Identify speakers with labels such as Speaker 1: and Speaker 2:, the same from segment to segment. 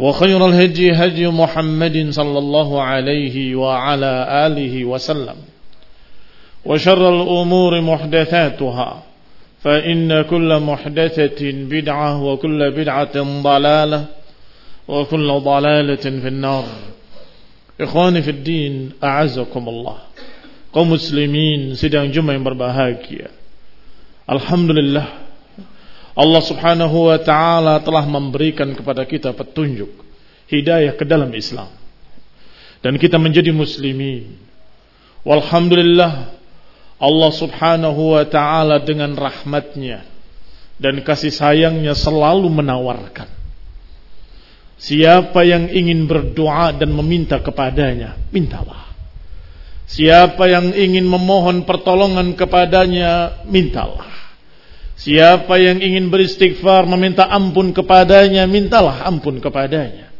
Speaker 1: وخير الهدي هدي محمد صلى الله عليه وعلى آله وسلم. وشر الأمور محدثاتها فإن كل محدثة بدعة وكل بدعة ضلالة وكل ضلالة في النار. إخواني في الدين أعزكم الله. kaum muslimin sidang Jumat yang berbahagia. Alhamdulillah. Allah subhanahu wa ta'ala telah memberikan kepada kita petunjuk hidayah ke dalam Islam. Dan kita menjadi muslimin. Walhamdulillah Allah subhanahu wa ta'ala dengan rahmatnya dan kasih sayangnya selalu menawarkan. Siapa yang ingin berdoa dan meminta kepadanya mintalah. Siapa yang ingin memohon pertolongan kepadanya mintalah Siapa yang ingin beristighfar meminta ampun kepadanya, mintalah ampun kepadanya.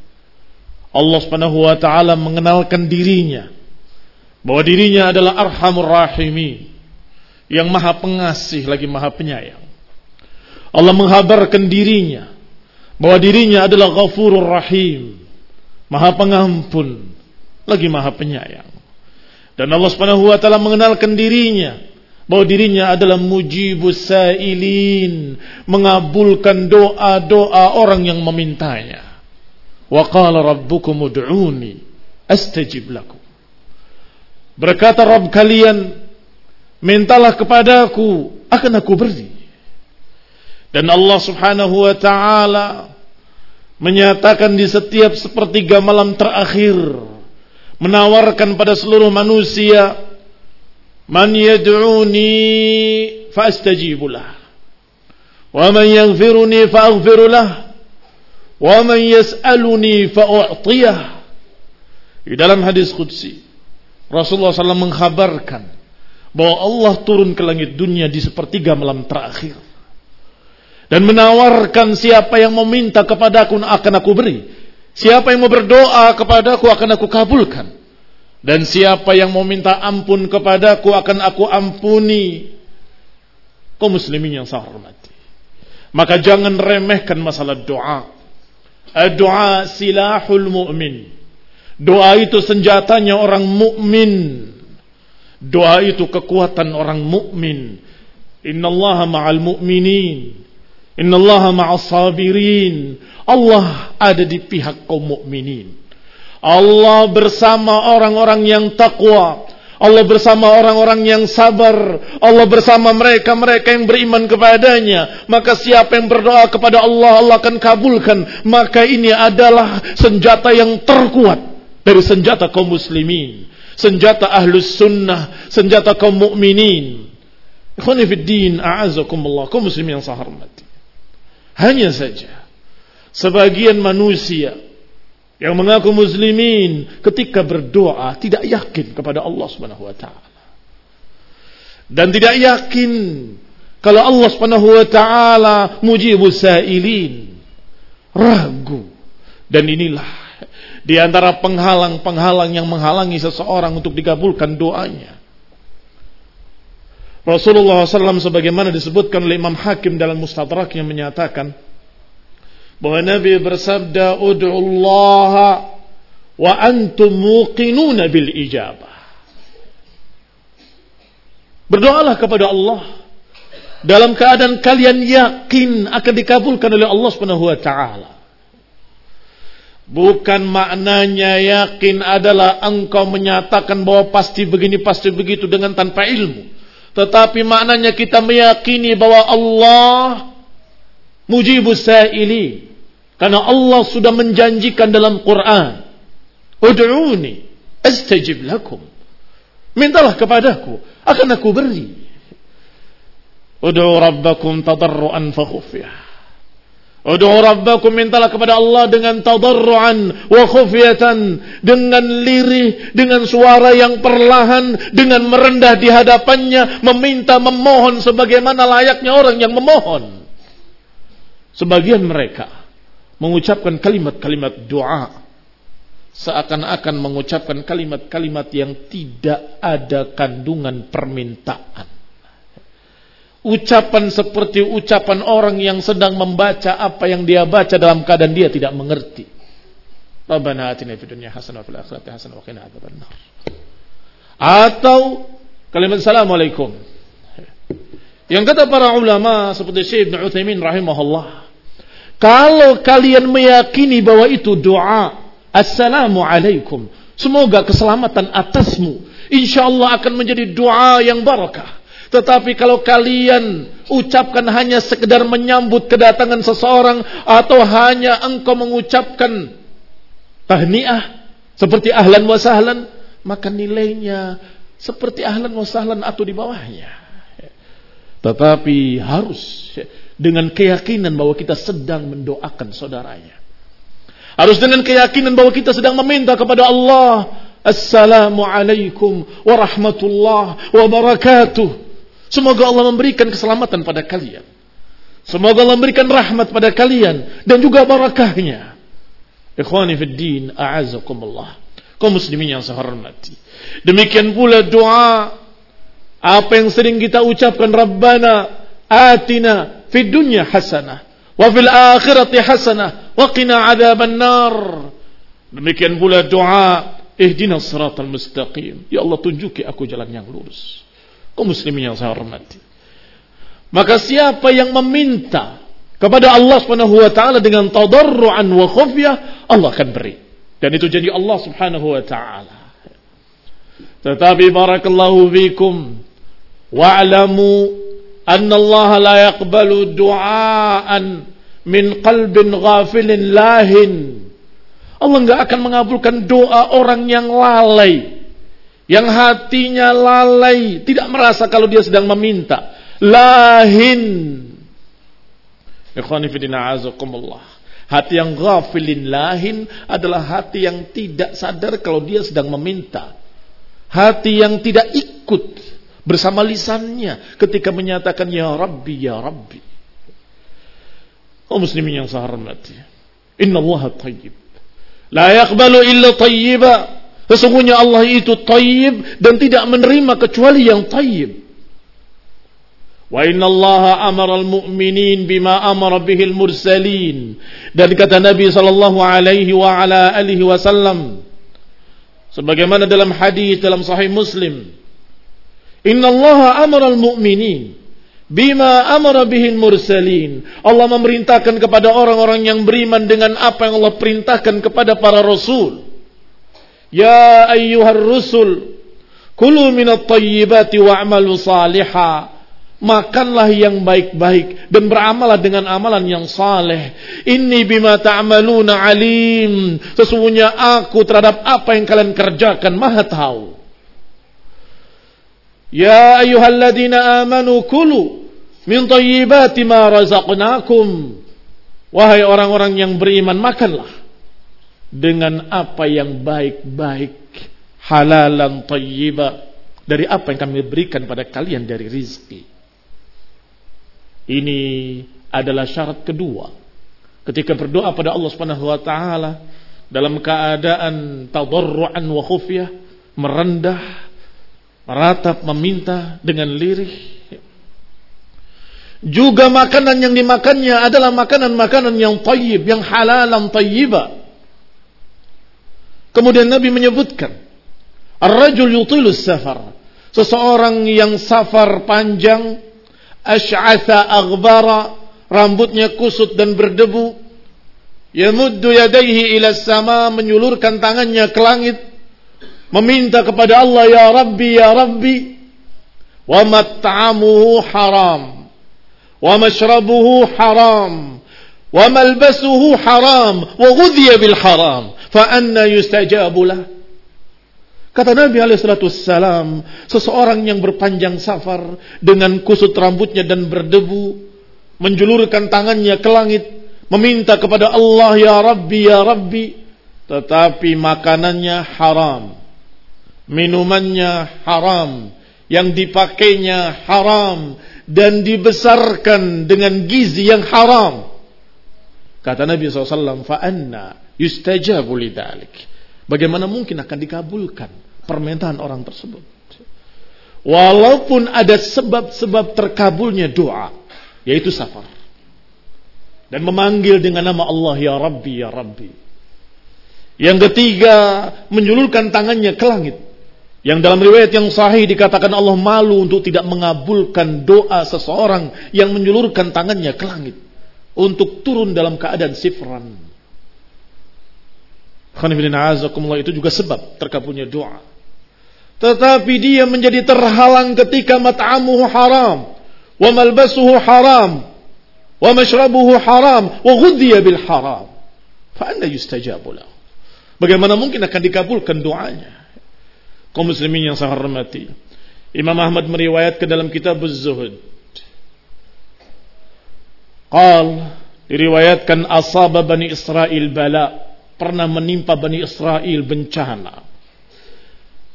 Speaker 1: Allah Subhanahu wa taala mengenalkan dirinya bahwa dirinya adalah Arhamur Rahimi yang Maha Pengasih lagi Maha Penyayang. Allah menghabarkan dirinya bahwa dirinya adalah Ghafurur Rahim, Maha Pengampun lagi Maha Penyayang. Dan Allah Subhanahu wa taala mengenalkan dirinya bahwa dirinya adalah mujibus sailin, mengabulkan doa-doa orang yang memintanya. Wa qala rabbukum ud'uni astajib lakum. Berkata Rabb kalian, mintalah kepadaku, akan aku beri. Dan Allah Subhanahu wa taala menyatakan di setiap sepertiga malam terakhir menawarkan pada seluruh manusia Man yad'uni lah. Wa man yaghfiruni lah. Wa man yas'aluni fa'u'tiyah. Di dalam hadis qudsi Rasulullah SAW mengkhabarkan bahwa Allah turun ke langit dunia di sepertiga malam terakhir dan menawarkan siapa yang meminta kepadaku akan aku beri siapa yang mau berdoa kepadaku akan aku kabulkan dan siapa yang mau minta ampun kepadaku akan aku ampuni. Kau muslimin yang saya hormati. Maka jangan remehkan masalah doa. Doa silahul mu'min. Doa itu senjatanya orang mukmin. Doa itu kekuatan orang mukmin. Innallaha ma'al mu'minin. Innallaha ma'as sabirin. Allah ada di pihak kaum mukminin. Allah bersama orang-orang yang takwa. Allah bersama orang-orang yang sabar. Allah bersama mereka-mereka yang beriman kepadanya. Maka siapa yang berdoa kepada Allah, Allah akan kabulkan. Maka ini adalah senjata yang terkuat dari senjata kaum muslimin. senjata ahlus sunnah, senjata kaum mukminin. Ikhwani fid din, a'azakumullah, kaum muslimin yang saya hormati. Hanya saja sebagian manusia yang mengaku muslimin ketika berdoa tidak yakin kepada Allah Subhanahu wa taala. Dan tidak yakin kalau Allah Subhanahu wa taala mujibus sailin. Ragu. Dan inilah di antara penghalang-penghalang yang menghalangi seseorang untuk dikabulkan doanya. Rasulullah SAW sebagaimana disebutkan oleh Imam Hakim dalam Mustadrak yang menyatakan bahwa Nabi bersabda Allah wa antum muqinuna bil ijabah. Berdoalah kepada Allah dalam keadaan kalian yakin akan dikabulkan oleh Allah Subhanahu wa taala. Bukan maknanya yakin adalah engkau menyatakan bahwa pasti begini, pasti begitu dengan tanpa ilmu. Tetapi maknanya kita meyakini bahwa Allah mujibus sa'ili. Karena Allah sudah menjanjikan dalam Quran. Udu'uni astajib lakum. Mintalah kepadaku, akan aku beri. Udu'u rabbakum tadarru'an fa khufyah. Udu'u rabbakum mintalah kepada Allah dengan tadarruan wa khufyatan dengan lirih dengan suara yang perlahan dengan merendah di hadapannya meminta memohon sebagaimana layaknya orang yang memohon sebagian mereka mengucapkan kalimat-kalimat doa seakan-akan mengucapkan kalimat-kalimat yang tidak ada kandungan permintaan Ucapan seperti ucapan orang yang sedang membaca apa yang dia baca dalam keadaan dia tidak mengerti. Rabbana atina fid dunya hasanah wa fil hasanah wa qina. Atau kalimat assalamualaikum. Yang kata para ulama seperti Syekh Ibn Utsaimin rahimahullah, kalau kalian meyakini bahwa itu doa, assalamu alaikum, semoga keselamatan atasmu, insyaallah akan menjadi doa yang barakah. Tetapi kalau kalian ucapkan hanya sekedar menyambut kedatangan seseorang atau hanya engkau mengucapkan tahniah seperti ahlan wa sahlan, maka nilainya seperti ahlan wa sahlan atau di bawahnya. Tetapi harus dengan keyakinan bahwa kita sedang mendoakan saudaranya. Harus dengan keyakinan bahwa kita sedang meminta kepada Allah Assalamualaikum warahmatullahi wabarakatuh. Semoga Allah memberikan keselamatan pada kalian. Semoga Allah memberikan rahmat pada kalian dan juga barakahnya. Ikhwani a'azakumullah. Kaum muslimin yang saya. Demikian pula doa apa yang sering kita ucapkan Rabbana atina fid dunya hasanah wa fil akhirati hasanah wa qina adzaban nar. Demikian pula doa ihdinas siratal mustaqim. Ya Allah tunjuki aku jalan yang lurus kaum muslimin yang saya hormati. Maka siapa yang meminta kepada Allah Subhanahu wa taala dengan tadarruan wa khufyah, Allah akan beri. Dan itu jadi Allah Subhanahu wa taala. Tetapi barakallahu fikum wa'lamu anna Allah la yaqbalu du'aan min qalbin ghafilin lahin. Allah enggak akan mengabulkan doa orang yang lalai yang hatinya lalai, tidak merasa kalau dia sedang meminta. Lahin. Hati yang ghafilin lahin adalah hati yang tidak sadar kalau dia sedang meminta. Hati yang tidak ikut bersama lisannya ketika menyatakan ya Rabbi ya Rabbi. Oh muslimin yang saya hormati. Inna Allah tayyib. La yakbalu illa tayyiba. Sesungguhnya Allah itu tayyib dan tidak menerima kecuali yang tayyib. Wa inna Allah amara al-mu'minin bima amara bihi al-mursalin. Dan kata Nabi sallallahu alaihi wa ala alihi wasallam sebagaimana dalam hadis dalam sahih Muslim. Inna Allah amara al-mu'minin bima amara bihi al-mursalin. Allah memerintahkan kepada orang-orang yang beriman dengan apa yang Allah perintahkan kepada para rasul. Ya ayyuhar rusul Kulu minat tayyibati wa'amalu saliha Makanlah yang baik-baik Dan beramalah dengan amalan yang saleh Ini bima ta'amaluna alim Sesungguhnya aku terhadap apa yang kalian kerjakan Maha tahu Ya ayyuhalladzina amanu kulu min thayyibati ma razaqnakum. Wahai orang-orang yang beriman, makanlah dengan apa yang baik-baik, halalan thayyiba dari apa yang kami berikan pada kalian dari rizki. Ini adalah syarat kedua. Ketika berdoa pada Allah Subhanahu wa taala dalam keadaan tadarruan wa khufyah, merendah, meratap, meminta dengan lirih. Juga makanan yang dimakannya adalah makanan-makanan yang tayyib, yang halalan tayyiba. Kemudian Nabi menyebutkan, Ar-rajul yutilus safar. Seseorang yang safar panjang, ash'atha aghbara, rambutnya kusut dan berdebu, yamuddu yadaihi ila sama, menyulurkan tangannya ke langit, meminta kepada Allah, Ya Rabbi, Ya Rabbi, wa mat'amuhu haram, wa mashrabuhu haram, wa malbasuhu haram, wa ghudhiya bil haram fa anna yustajabu lah. Kata Nabi Alaihissalam, seseorang yang berpanjang safar dengan kusut rambutnya dan berdebu, menjulurkan tangannya ke langit, meminta kepada Allah, Ya Rabbi, Ya Rabbi, tetapi makanannya haram, minumannya haram, yang dipakainya haram, dan dibesarkan dengan gizi yang haram. Kata Nabi SAW, fa'anna yustajabu lidzalik. Bagaimana mungkin akan dikabulkan permintaan orang tersebut? Walaupun ada sebab-sebab terkabulnya doa, yaitu safar. Dan memanggil dengan nama Allah, Ya Rabbi, Ya Rabbi. Yang ketiga, menyulurkan tangannya ke langit. Yang dalam riwayat yang sahih dikatakan Allah malu untuk tidak mengabulkan doa seseorang yang menyulurkan tangannya ke langit. Untuk turun dalam keadaan sifran itu juga sebab terkabulnya doa. Tetapi dia menjadi terhalang ketika mat'amuhu haram, wa malbasuhu haram, wa mashrabuhu haram, wa ghudhiya bil haram. Fa anda yustajabu. Bagaimana mungkin akan dikabulkan doanya? Kaum muslimin yang saya hormati. Imam Ahmad meriwayatkan dalam kitab Az-Zuhud. Qal diriwayatkan asaba bani Israel bala pernah menimpa Bani Israel bencana.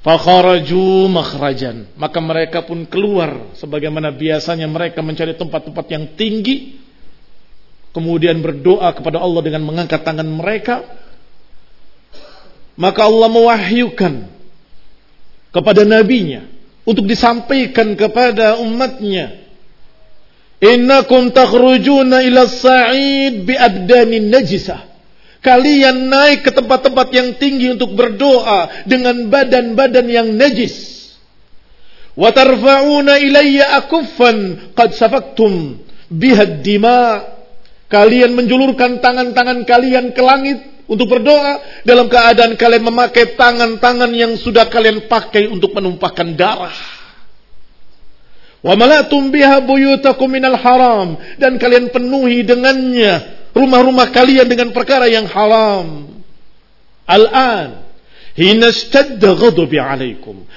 Speaker 1: Fakharaju makhrajan. Maka mereka pun keluar sebagaimana biasanya mereka mencari tempat-tempat yang tinggi. Kemudian berdoa kepada Allah dengan mengangkat tangan mereka. Maka Allah mewahyukan kepada nabinya untuk disampaikan kepada umatnya. Innakum takhrujuna ila sa'id bi abdanin najisah. Kalian naik ke tempat-tempat yang tinggi untuk berdoa dengan badan-badan yang najis. Wa tarfa'una ilayya akuffan qad safaktum biha dima. Kalian menjulurkan tangan-tangan kalian ke langit untuk berdoa dalam keadaan kalian memakai tangan-tangan yang sudah kalian pakai untuk menumpahkan darah. Wa biha buyutakum haram dan kalian penuhi dengannya rumah-rumah kalian dengan perkara yang haram. Al-an.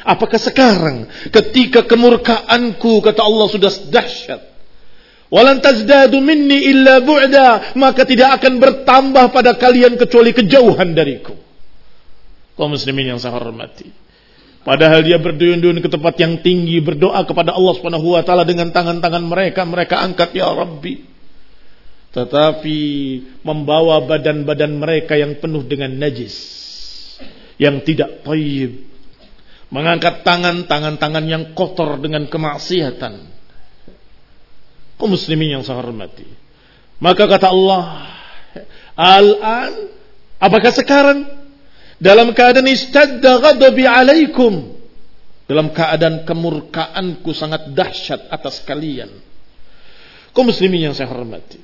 Speaker 1: Apakah sekarang ketika kemurkaanku kata Allah sudah dahsyat Walan tazdadu minni illa bu'da, maka tidak akan bertambah pada kalian kecuali kejauhan dariku. Kaum muslimin yang saya hormati. Padahal dia berduyun-duyun ke tempat yang tinggi berdoa kepada Allah Subhanahu wa taala dengan tangan-tangan mereka, mereka angkat ya Rabbi tetapi membawa badan-badan mereka yang penuh dengan najis yang tidak taib mengangkat tangan tangan-tangan yang kotor dengan kemaksiatan kaum muslimin yang saya hormati. Maka kata Allah al-an apakah sekarang? Dalam keadaan istadda ghadabi alaikum. Dalam keadaan kemurkaanku sangat dahsyat atas kalian. Kaum muslimin yang saya hormati.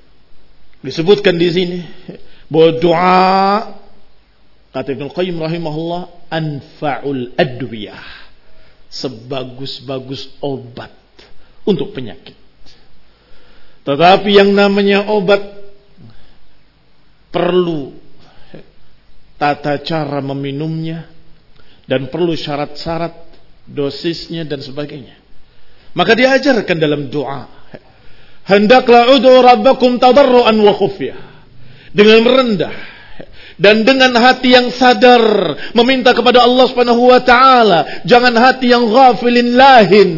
Speaker 1: Disebutkan di sini bahwa doa kata Ibnu Qayyim rahimahullah anfa'ul adwiyah. Sebagus-bagus obat untuk penyakit. Tetapi yang namanya obat perlu tata cara meminumnya dan perlu syarat-syarat dosisnya dan sebagainya. Maka diajarkan dalam doa. Hendaklah ud'u rabbakum tadarruan wa khufyah. Dengan merendah dan dengan hati yang sadar meminta kepada Allah Subhanahu wa taala, jangan hati yang ghafilin lahin.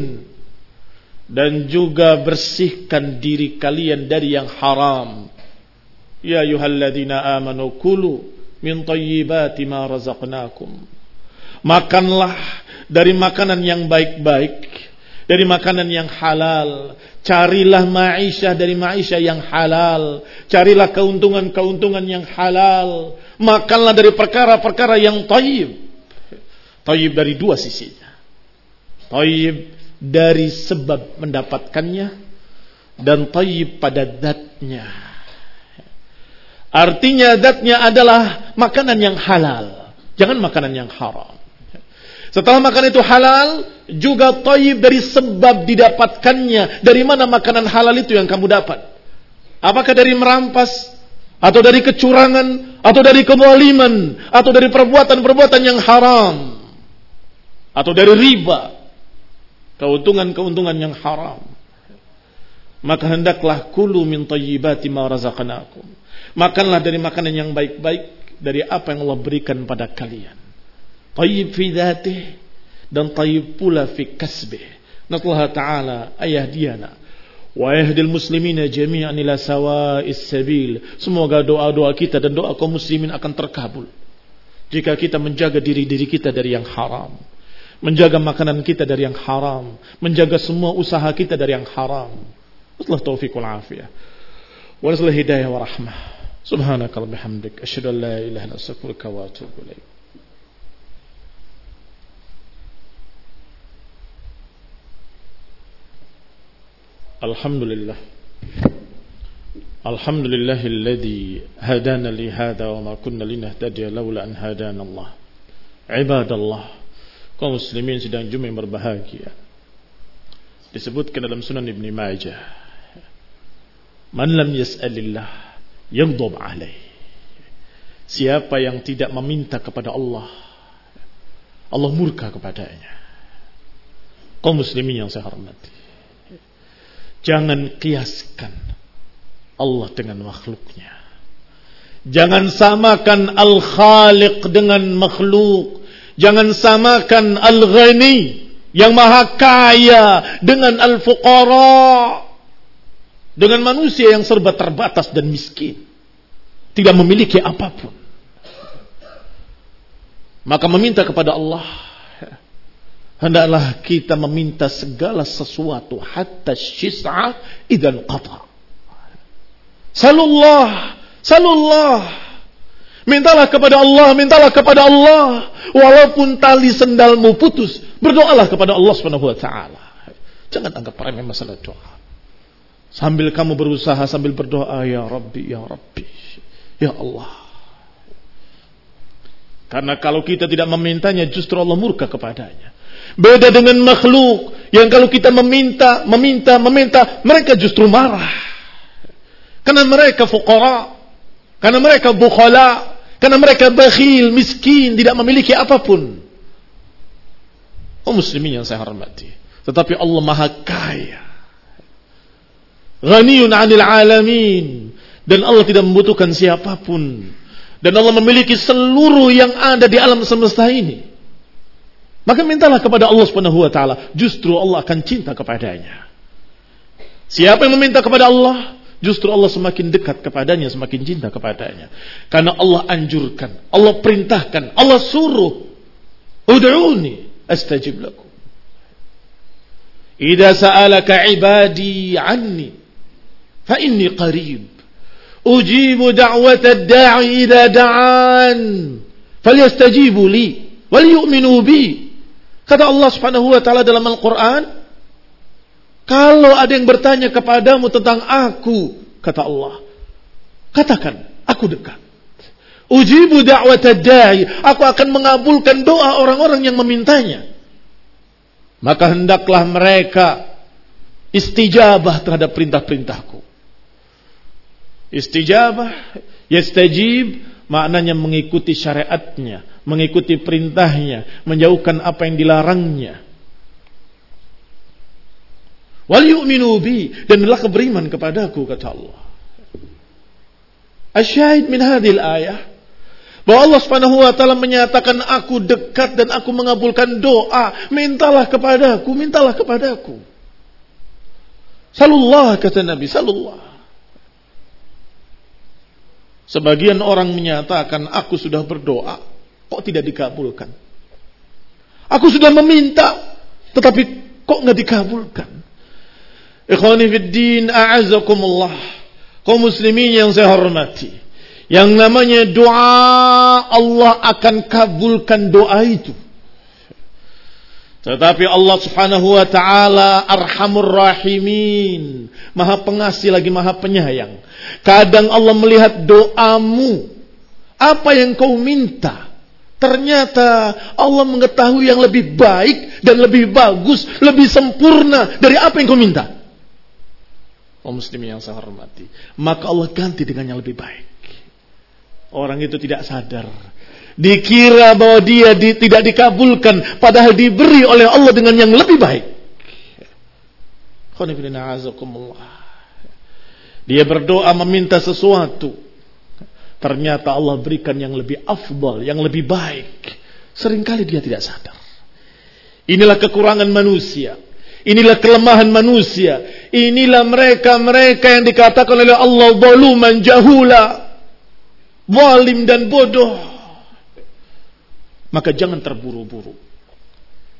Speaker 1: Dan juga bersihkan diri kalian dari yang haram. Ya ayyuhalladzina amanu kulu min thayyibati ma razaqnakum. Makanlah dari makanan yang baik-baik dari makanan yang halal. Carilah ma'isyah dari ma'isyah yang halal. Carilah keuntungan-keuntungan yang halal. Makanlah dari perkara-perkara yang taib. Taib dari dua sisinya. Taib dari sebab mendapatkannya. Dan taib pada datnya. Artinya datnya adalah makanan yang halal. Jangan makanan yang haram. Setelah makan itu halal, juga toyib dari sebab didapatkannya. Dari mana makanan halal itu yang kamu dapat? Apakah dari merampas? Atau dari kecurangan? Atau dari kemaliman? Atau dari perbuatan-perbuatan yang haram? Atau dari riba? keuntungan-keuntungan yang haram. Maka hendaklah kulu min tayyibati ma razaqnakum. Makanlah dari makanan yang baik-baik dari apa yang Allah berikan pada kalian. Tayyib fi dhatih dan tayyib pula fi kasbih. Natullah Ta'ala ayah diana. Wa yahdil muslimina jami'an ila sawa'is sabil. Semoga doa-doa kita dan doa kaum muslimin akan terkabul. Jika kita menjaga diri-diri kita dari yang haram. Menjaga makanan kita dari yang haram. Menjaga semua usaha kita dari yang haram. Nasallahu taufiq wal afiyah. Wa nasallahu hidayah wa rahmah. Subhanakallahumma bihamdik asyhadu an la ilaha illa anta astaghfiruka wa atubu ilaik. الحمد لله الحمد لله الذي هدانا لهذا وما كنا لنهتدي لولا أن هدانا الله عباد الله kaum muslimin sedang jumlah yang berbahagia. Disebutkan dalam sunan Ibn Majah. Man lam yas'alillah yaghdab alaih. Siapa yang tidak meminta kepada Allah Allah murka kepadanya. Kaum muslimin yang saya hormati. Jangan kiaskan Allah dengan makhluknya. Jangan samakan Al-Khaliq dengan makhluk. Jangan samakan Al-Ghani yang maha kaya dengan Al-Fuqara. Dengan manusia yang serba terbatas dan miskin. Tidak memiliki apa pun. Maka meminta kepada Allah hendaklah kita meminta segala sesuatu hatta syis'a idan qata. Salullah, salullah. Mintalah kepada Allah, mintalah kepada Allah walaupun tali sendalmu putus, berdoalah kepada Allah Subhanahu wa taala. Jangan anggap remeh masalah doa. Sambil kamu berusaha sambil berdoa ya Rabbi ya Rabbi. Ya Allah. Karena kalau kita tidak memintanya justru Allah murka kepadanya. Beda dengan makhluk yang kalau kita meminta, meminta, meminta, mereka justru marah. Karena mereka fuqara, karena mereka bukhala, karena mereka bakhil, miskin, tidak memiliki apa pun. Oh muslimin yang saya hormati. Tetapi Allah maha kaya. Ghaniyun 'anil alamin. Dan Allah tidak membutuhkan siapa pun. Dan Allah memiliki seluruh yang ada di alam semesta ini. Maka mintalah kepada Allah Subhanahu wa taala, justru Allah akan cinta kepadanya. Siapa yang meminta kepada Allah, justru Allah semakin dekat kepadanya, semakin cinta kepadanya. Karena Allah anjurkan, Allah perintahkan, Allah suruh, "Ud'uni astajib lakum." Idza sa'alaka 'ibadi 'anni fa inni qarib. Ujibu da'wata ad-da'i idza da'an. Falyastajibu li wal yu'minu bi. Kata Allah Subhanahu wa taala dalam Al-Qur'an, kalau ada yang bertanya kepadamu tentang aku, kata Allah, katakan, aku dekat. Ujibu da'wat da'i, aku akan mengabulkan doa orang-orang yang memintanya. Maka hendaklah mereka istijabah terhadap perintah-perintahku. Istijabah, yastajib, maknanya mengikuti syariatnya, mengikuti perintahnya, menjauhkan apa yang dilarangnya. Wal yu'minu bi dan hendaklah beriman kepadaku kata Allah. Asyahid min hadhil ayah bahwa Allah Subhanahu wa taala menyatakan aku dekat dan aku mengabulkan doa, mintalah kepadaku, mintalah kepadaku. Salullah kata Nabi, salullah. Sebagian orang menyatakan aku sudah berdoa, kok tidak dikabulkan? Aku sudah meminta, tetapi kok nggak dikabulkan? Ikhwani fiddin, a'azakumullah. Kaum muslimin yang saya hormati. Yang namanya doa, Allah akan kabulkan doa itu. Tetapi Allah subhanahu wa ta'ala arhamur rahimin. Maha pengasih lagi maha penyayang. Kadang Allah melihat doamu. Apa yang kau minta. Ternyata Allah mengetahui yang lebih baik dan lebih bagus, lebih sempurna dari apa yang kau minta. Oh muslimin yang saya hormati. Maka Allah ganti dengan yang lebih baik. Orang itu tidak sadar Dikira bahwa dia di, tidak dikabulkan padahal diberi oleh Allah dengan yang lebih baik. Dia berdoa meminta sesuatu. Ternyata Allah berikan yang lebih afdal, yang lebih baik. Seringkali dia tidak sadar. Inilah kekurangan manusia. Inilah kelemahan manusia. Inilah mereka-mereka yang dikatakan oleh Allah zaluman jahula. Zalim dan bodoh. Maka jangan terburu-buru.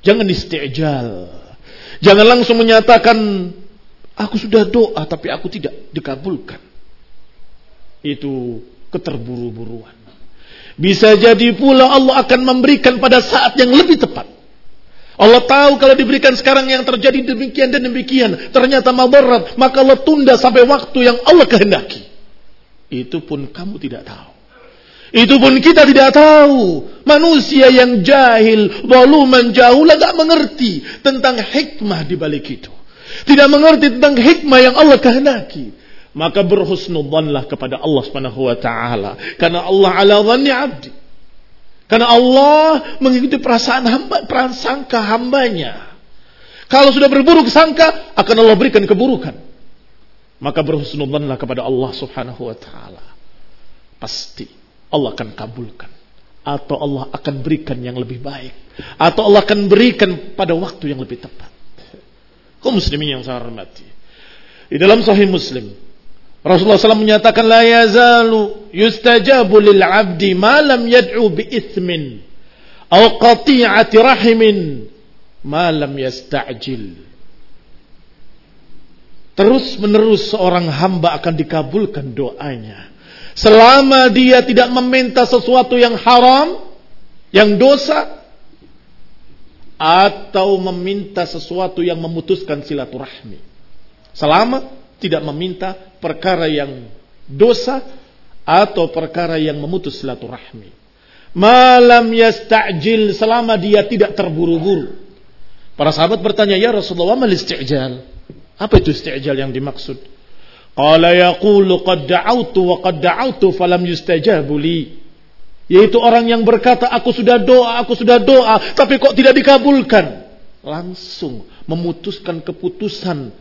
Speaker 1: Jangan isti'jal. Jangan langsung menyatakan, aku sudah doa tapi aku tidak dikabulkan. Itu keterburu-buruan. Bisa jadi pula Allah akan memberikan pada saat yang lebih tepat. Allah tahu kalau diberikan sekarang yang terjadi demikian dan demikian. Ternyata mabarat. Maka Allah tunda sampai waktu yang Allah kehendaki. Itu pun kamu tidak tahu. Itu pun kita tidak tahu. Manusia yang jahil, waluman jahul, gak mengerti tentang hikmah di balik itu. Tidak mengerti tentang hikmah yang Allah kehendaki. Maka berhusnudhanlah kepada Allah Subhanahu wa taala karena Allah ala dhanni abdi. Karena Allah mengikuti perasaan hamba, prasangka hambanya. Kalau sudah berburuk sangka, akan Allah berikan keburukan. Maka berhusnudhanlah kepada Allah Subhanahu wa taala. Pasti Allah akan kabulkan atau Allah akan berikan yang lebih baik atau Allah akan berikan pada waktu yang lebih tepat. Kau muslimin yang saya hormati. Di dalam sahih Muslim Rasulullah SAW menyatakan la yazalu yustajabu lil 'abdi ma lam yad'u bi ithmin aw qati'ati rahimin ma lam yasta'jil. Terus menerus seorang hamba akan dikabulkan doanya Selama dia tidak meminta sesuatu yang haram, yang dosa, atau meminta sesuatu yang memutuskan silaturahmi. Selama tidak meminta perkara yang dosa atau perkara yang memutus silaturahmi. Malam yasta'jil selama dia tidak terburu-buru. Para sahabat bertanya, "Ya Rasulullah, mal isti'jal?" Apa itu isti'jal yang dimaksud? Qala yaqulu qad da'awtu wa qad da'awtu falam yustajabu li. Yaitu orang yang berkata aku sudah doa, aku sudah doa, tapi kok tidak dikabulkan. Langsung memutuskan keputusan.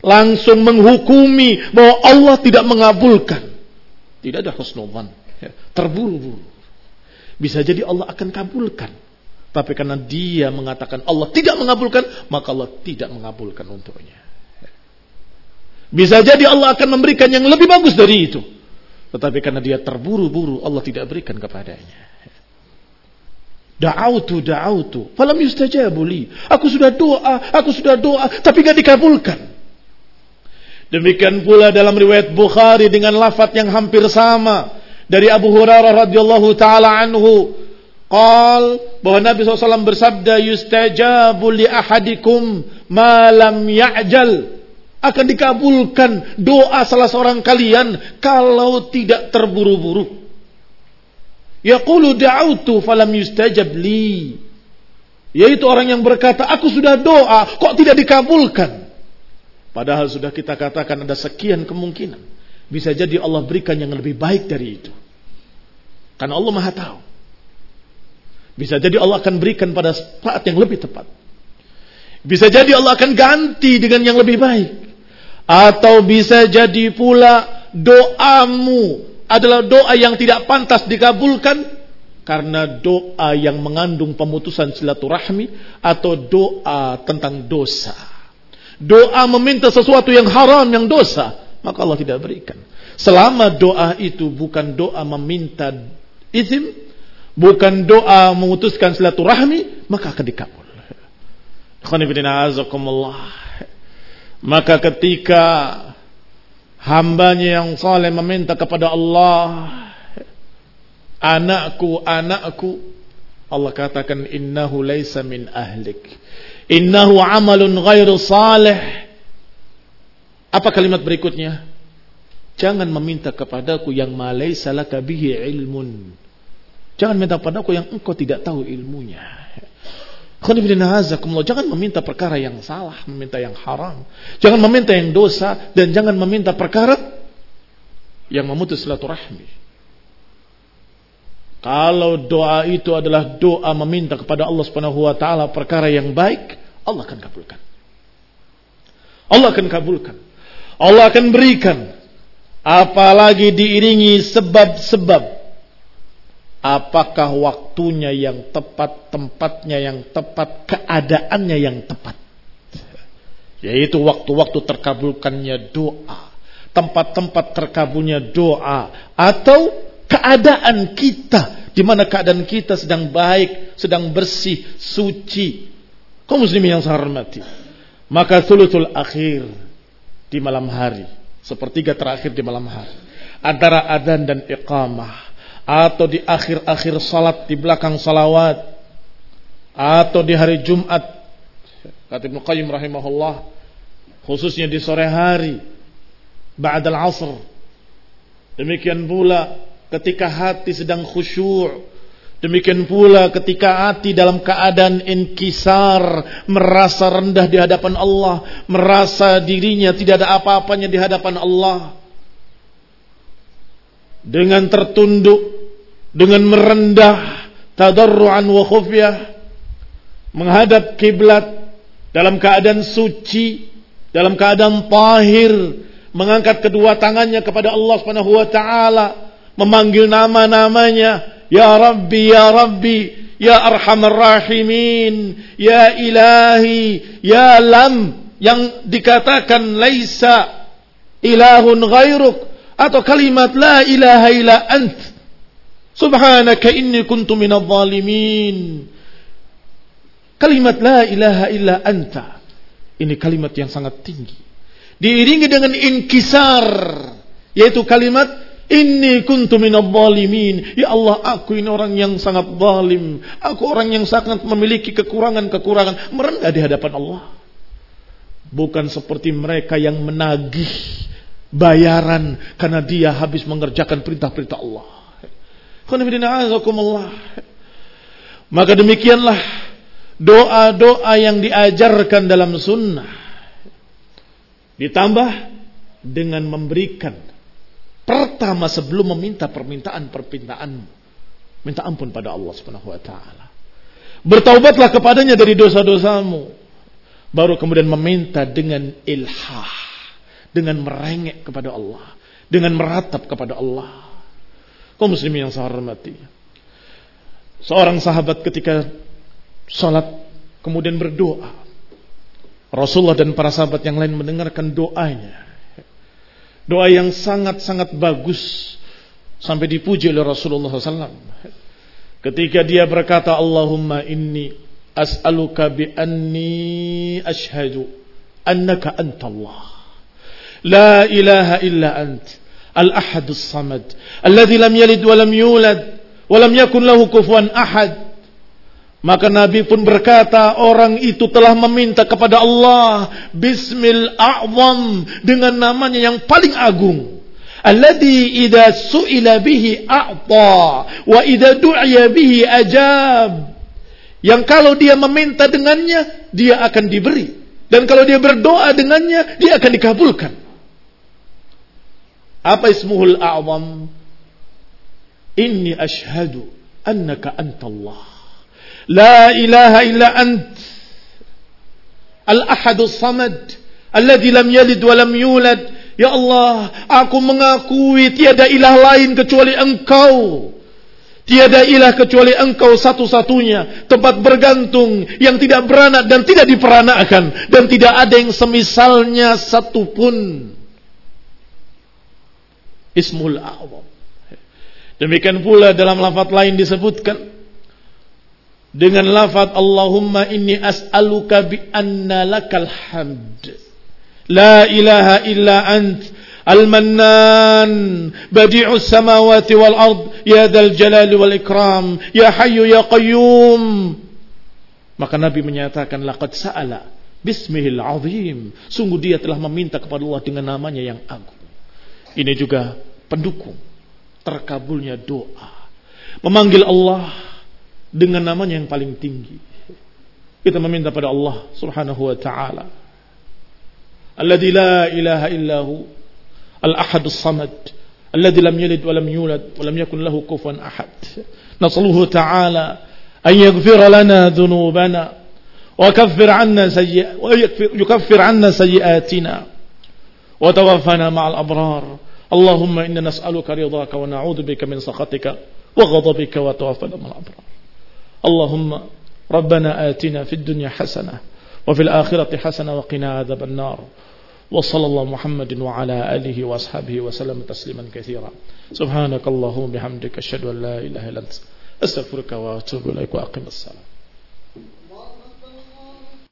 Speaker 1: Langsung menghukumi bahwa Allah tidak mengabulkan. Tidak ada husnudzan. Ya, terburu-buru. Bisa jadi Allah akan kabulkan. Tapi karena dia mengatakan Allah tidak mengabulkan, maka Allah tidak mengabulkan untuknya. Bisa jadi Allah akan memberikan yang lebih bagus dari itu. Tetapi karena dia terburu-buru, Allah tidak berikan kepadanya. Da'autu, da'autu. Falam yustajabu li. Aku sudah doa, aku sudah doa, tapi gak dikabulkan. Demikian pula dalam riwayat Bukhari dengan lafaz yang hampir sama dari Abu Hurairah radhiyallahu taala anhu qal bahwa Nabi SAW bersabda yustajabu li ahadikum ma lam ya'jal akan dikabulkan doa salah seorang kalian kalau tidak terburu-buru. Yaqulu da'autu falam yustajab li. Yaitu orang yang berkata, aku sudah doa, kok tidak dikabulkan? Padahal sudah kita katakan ada sekian kemungkinan. Bisa jadi Allah berikan yang lebih baik dari itu. Karena Allah maha tahu. Bisa jadi Allah akan berikan pada saat yang lebih tepat. Bisa jadi Allah akan ganti dengan yang lebih baik. Atau bisa jadi pula doamu adalah doa yang tidak pantas dikabulkan karena doa yang mengandung pemutusan silaturahmi atau doa tentang dosa. Doa meminta sesuatu yang haram, yang dosa, maka Allah tidak berikan. Selama doa itu bukan doa meminta izin, bukan doa memutuskan silaturahmi, maka akan dikabul. Maka ketika hambanya yang soleh meminta kepada Allah, anakku, anakku, Allah katakan innahu laisa min ahlik. Innahu amalun ghairu salih. Apa kalimat berikutnya? Jangan meminta kepadaku yang malaysa laka bihi ilmun. Jangan minta padaku yang engkau tidak tahu ilmunya. Jangan meminta perkara yang salah, meminta yang haram. Jangan meminta yang dosa dan jangan meminta perkara yang memutus silaturahmi. Kalau doa itu adalah doa meminta kepada Allah Subhanahu wa taala perkara yang baik, Allah akan kabulkan. Allah akan kabulkan. Allah akan berikan apalagi diiringi sebab-sebab apakah waktunya yang tepat, tempatnya yang tepat, keadaannya yang tepat. Yaitu waktu-waktu terkabulkannya doa, tempat-tempat terkabulnya doa, atau keadaan kita, di mana keadaan kita sedang baik, sedang bersih, suci. Kau muslimin yang saya hormati. Maka sulutul akhir di malam hari, sepertiga terakhir di malam hari, antara adan dan iqamah atau di akhir-akhir salat di belakang salawat atau di hari Jumat kata Ibnu Qayyim rahimahullah khususnya di sore hari ba'dal asr demikian pula ketika hati sedang khusyuk. Demikian pula ketika hati dalam keadaan inkisar merasa rendah di hadapan Allah merasa dirinya tidak ada apa-apanya di hadapan Allah. Dengan tertunduk dengan merendah tadarruan wa khufyah menghadap kiblat dalam keadaan suci dalam keadaan tahir mengangkat kedua tangannya kepada Allah Subhanahu wa taala memanggil nama-namanya ya rabbi ya rabbi ya arhamar rahimin ya ilahi ya lam yang dikatakan laisa ilahun ghairuk atau kalimat la ilaha illa ant Subhanaka inni kuntu minadh zalimin. Kalimat la ilaha illa anta. Ini kalimat yang sangat tinggi. Diiringi dengan inkisar. Yaitu kalimat Inni kuntu minadh zalimin. Ya Allah, aku ini orang yang sangat zalim. Aku orang yang sangat memiliki kekurangan-kekurangan. Merendah di hadapan Allah. Bukan seperti mereka yang menagih bayaran karena dia habis mengerjakan perintah-perintah Allah. Maka demikianlah doa-doa yang diajarkan dalam sunnah. Ditambah dengan memberikan pertama sebelum meminta permintaan-permintaan minta ampun pada Allah Subhanahu wa taala. Bertaubatlah kepadanya dari dosa-dosamu. Baru kemudian meminta dengan ilhah, dengan merengek kepada Allah, dengan meratap kepada Allah. Kau muslimin yang saya hormati. Seorang sahabat ketika sholat kemudian berdoa. Rasulullah dan para sahabat yang lain mendengarkan doanya. Doa yang sangat-sangat bagus sampai dipuji oleh Rasulullah SAW. Ketika dia berkata, Allahumma inni as'aluka bi anni ashhadu annaka anta Allah. La ilaha illa ant. Al-ahadus samad. Alladhi lam yalid wa lam yulad. Wa lam yakun lahu kufuan ahad maka Nabi pun berkata orang itu telah meminta kepada Allah Bismil A'zam dengan namanya yang paling agung Alladhi idha su'ila bihi a'ta wa idha du'ya bihi ajab yang kalau dia meminta dengannya dia akan diberi dan kalau dia berdoa dengannya dia akan dikabulkan apa ismuhul a'zam? Inni ashhadu annaka antallah. Ilaha illa ant. Al-Ahadus Samad alladzi lam yalid wa lam yulad. Ya Allah, aku mengakui tiada ilah lain kecuali Engkau. Tiada ilah kecuali engkau satu-satunya. Tempat bergantung yang tidak beranak dan tidak diperanakan. Dan tidak ada yang semisalnya satupun. Ismul A'wam. Demikian pula dalam lafaz lain disebutkan Dengan lafaz Allahumma inni as'aluka bi anna lakal hamd. La ilaha illa ant المنان بديع السماوات والأرض يا ذا الجلال والإكرام يا حي يا قيوم maka Nabi menyatakan laqad sa'ala bismihil azim sungguh dia telah meminta kepada Allah dengan namanya yang agung ini juga pendukung terkabulnya doa memanggil Allah dengan namanya yang paling tinggi kita meminta pada Allah subhanahu wa ta'ala alladzi la ilaha illahu الأحد الصمد الذي لم يلد ولم يولد ولم يكن له كفوا أحد نصله تعالى أن يغفر لنا ذنوبنا وكفر عنا سيئ ويكفر عنا سيئاتنا وتوفنا مع الأبرار اللهم إنا نسألك رضاك ونعوذ بك من سخطك وغضبك وتوفنا مع الأبرار اللهم ربنا آتنا في الدنيا حسنة وفي الآخرة حسنة وقنا عذاب النار. وصلى الله محمد وعلى آله وأصحابه وسلم تسليما كثيرا. سبحانك اللهم بحمدك أشهد أن لا إله إلا أنت. أستغفرك وأتوب إليك وأقم الصلاة.